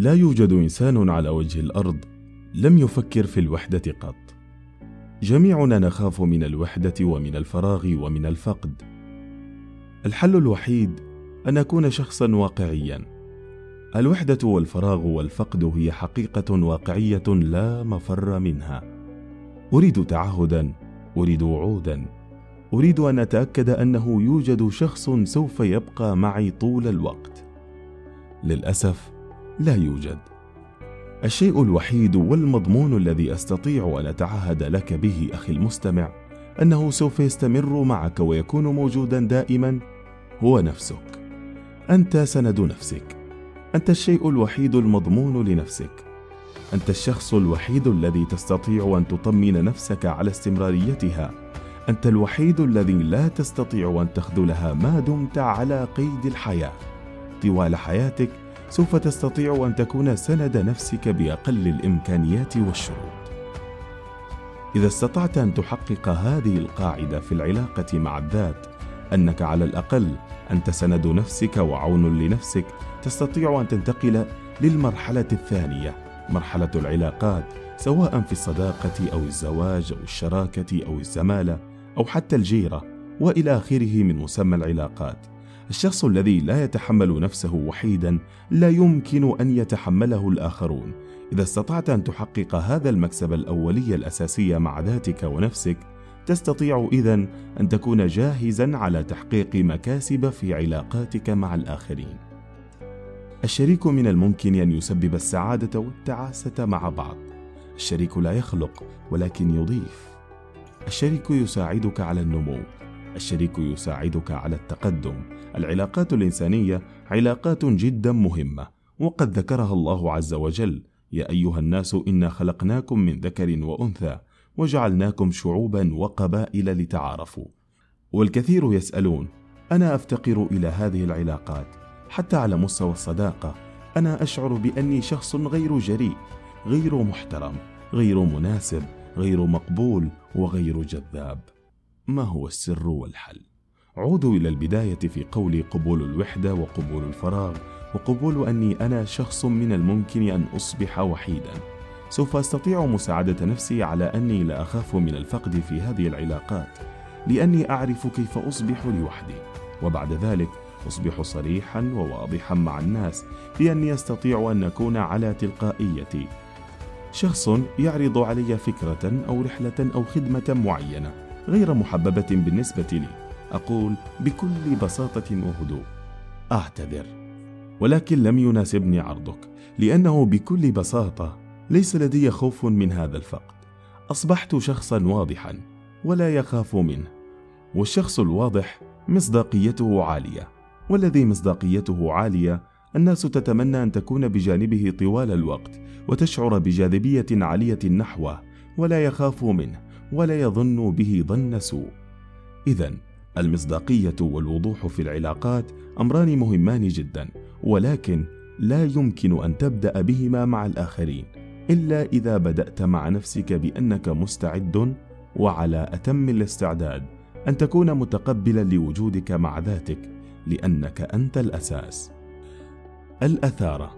لا يوجد إنسان على وجه الأرض لم يفكر في الوحدة قط. جميعنا نخاف من الوحدة ومن الفراغ ومن الفقد. الحل الوحيد أن أكون شخصا واقعيا. الوحدة والفراغ والفقد هي حقيقة واقعية لا مفر منها. أريد تعهدا أريد وعودا. أريد أن أتأكد أنه يوجد شخص سوف يبقى معي طول الوقت. للأسف لا يوجد. الشيء الوحيد والمضمون الذي أستطيع أن أتعهد لك به أخي المستمع أنه سوف يستمر معك ويكون موجودا دائما هو نفسك. أنت سند نفسك. أنت الشيء الوحيد المضمون لنفسك. أنت الشخص الوحيد الذي تستطيع أن تطمن نفسك على استمراريتها. أنت الوحيد الذي لا تستطيع أن تخذلها ما دمت على قيد الحياة. طوال حياتك سوف تستطيع أن تكون سند نفسك بأقل الإمكانيات والشروط. إذا استطعت أن تحقق هذه القاعدة في العلاقة مع الذات أنك على الأقل أنت سند نفسك وعون لنفسك تستطيع أن تنتقل للمرحلة الثانية مرحلة العلاقات سواء في الصداقة أو الزواج أو الشراكة أو الزمالة أو حتى الجيرة وإلى آخره من مسمى العلاقات. الشخص الذي لا يتحمل نفسه وحيدا لا يمكن أن يتحمله الآخرون. إذا استطعت أن تحقق هذا المكسب الأولي الأساسي مع ذاتك ونفسك تستطيع إذا أن تكون جاهزا على تحقيق مكاسب في علاقاتك مع الآخرين. الشريك من الممكن أن يسبب السعادة والتعاسة مع بعض. الشريك لا يخلق ولكن يضيف. الشريك يساعدك على النمو. الشريك يساعدك على التقدم. العلاقات الإنسانية علاقات جدا مهمة وقد ذكرها الله عز وجل يا أيها الناس إنا خلقناكم من ذكر وأنثى وجعلناكم شعوبا وقبائل لتعارفوا. والكثير يسألون أنا أفتقر إلى هذه العلاقات؟ حتى على مستوى الصداقة أنا أشعر بأني شخص غير جريء غير محترم غير مناسب غير مقبول وغير جذاب. ما هو السر والحل؟ عودوا إلى البداية في قولي قبول الوحدة وقبول الفراغ وقبول أني أنا شخص من الممكن أن أصبح وحيدا. سوف أستطيع مساعدة نفسي على أني لا أخاف من الفقد في هذه العلاقات لأني أعرف كيف أصبح لوحدي. وبعد ذلك أصبح صريحا وواضحا مع الناس بأني أستطيع أن اكون على تلقائيتي. شخص يعرض علي فكرة أو رحلة أو خدمة معينة. غير محببة بالنسبة لي. أقول بكل بساطة وهدوء أعتذر. ولكن لم يناسبني عرضك لأنه بكل بساطة ليس لدي خوف من هذا الفقد. أصبحت شخصا واضحا ولا يخاف منه. والشخص الواضح مصداقيته عالية والذي مصداقيته عالية الناس تتمنى أن تكون بجانبه طوال الوقت وتشعر بجاذبية عالية نحوه ولا يخاف منه. ولا يظن به ظن سوء. اذا المصداقية والوضوح في العلاقات أمران مهمان جدا ولكن لا يمكن أن تبدأ بهما مع الآخرين إلا إذا بدأت مع نفسك بأنك مستعد وعلى أتم الاستعداد أن تكون متقبلا لوجودك مع ذاتك لأنك أنت الأساس. الأثارة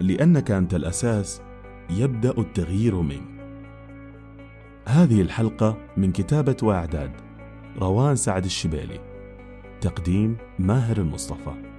لأنك أنت الأساس يبدأ التغيير منك. هذه الحلقة من كتابة وإعداد روان سعد الشبيلي. تقديم ماهر المصطفى.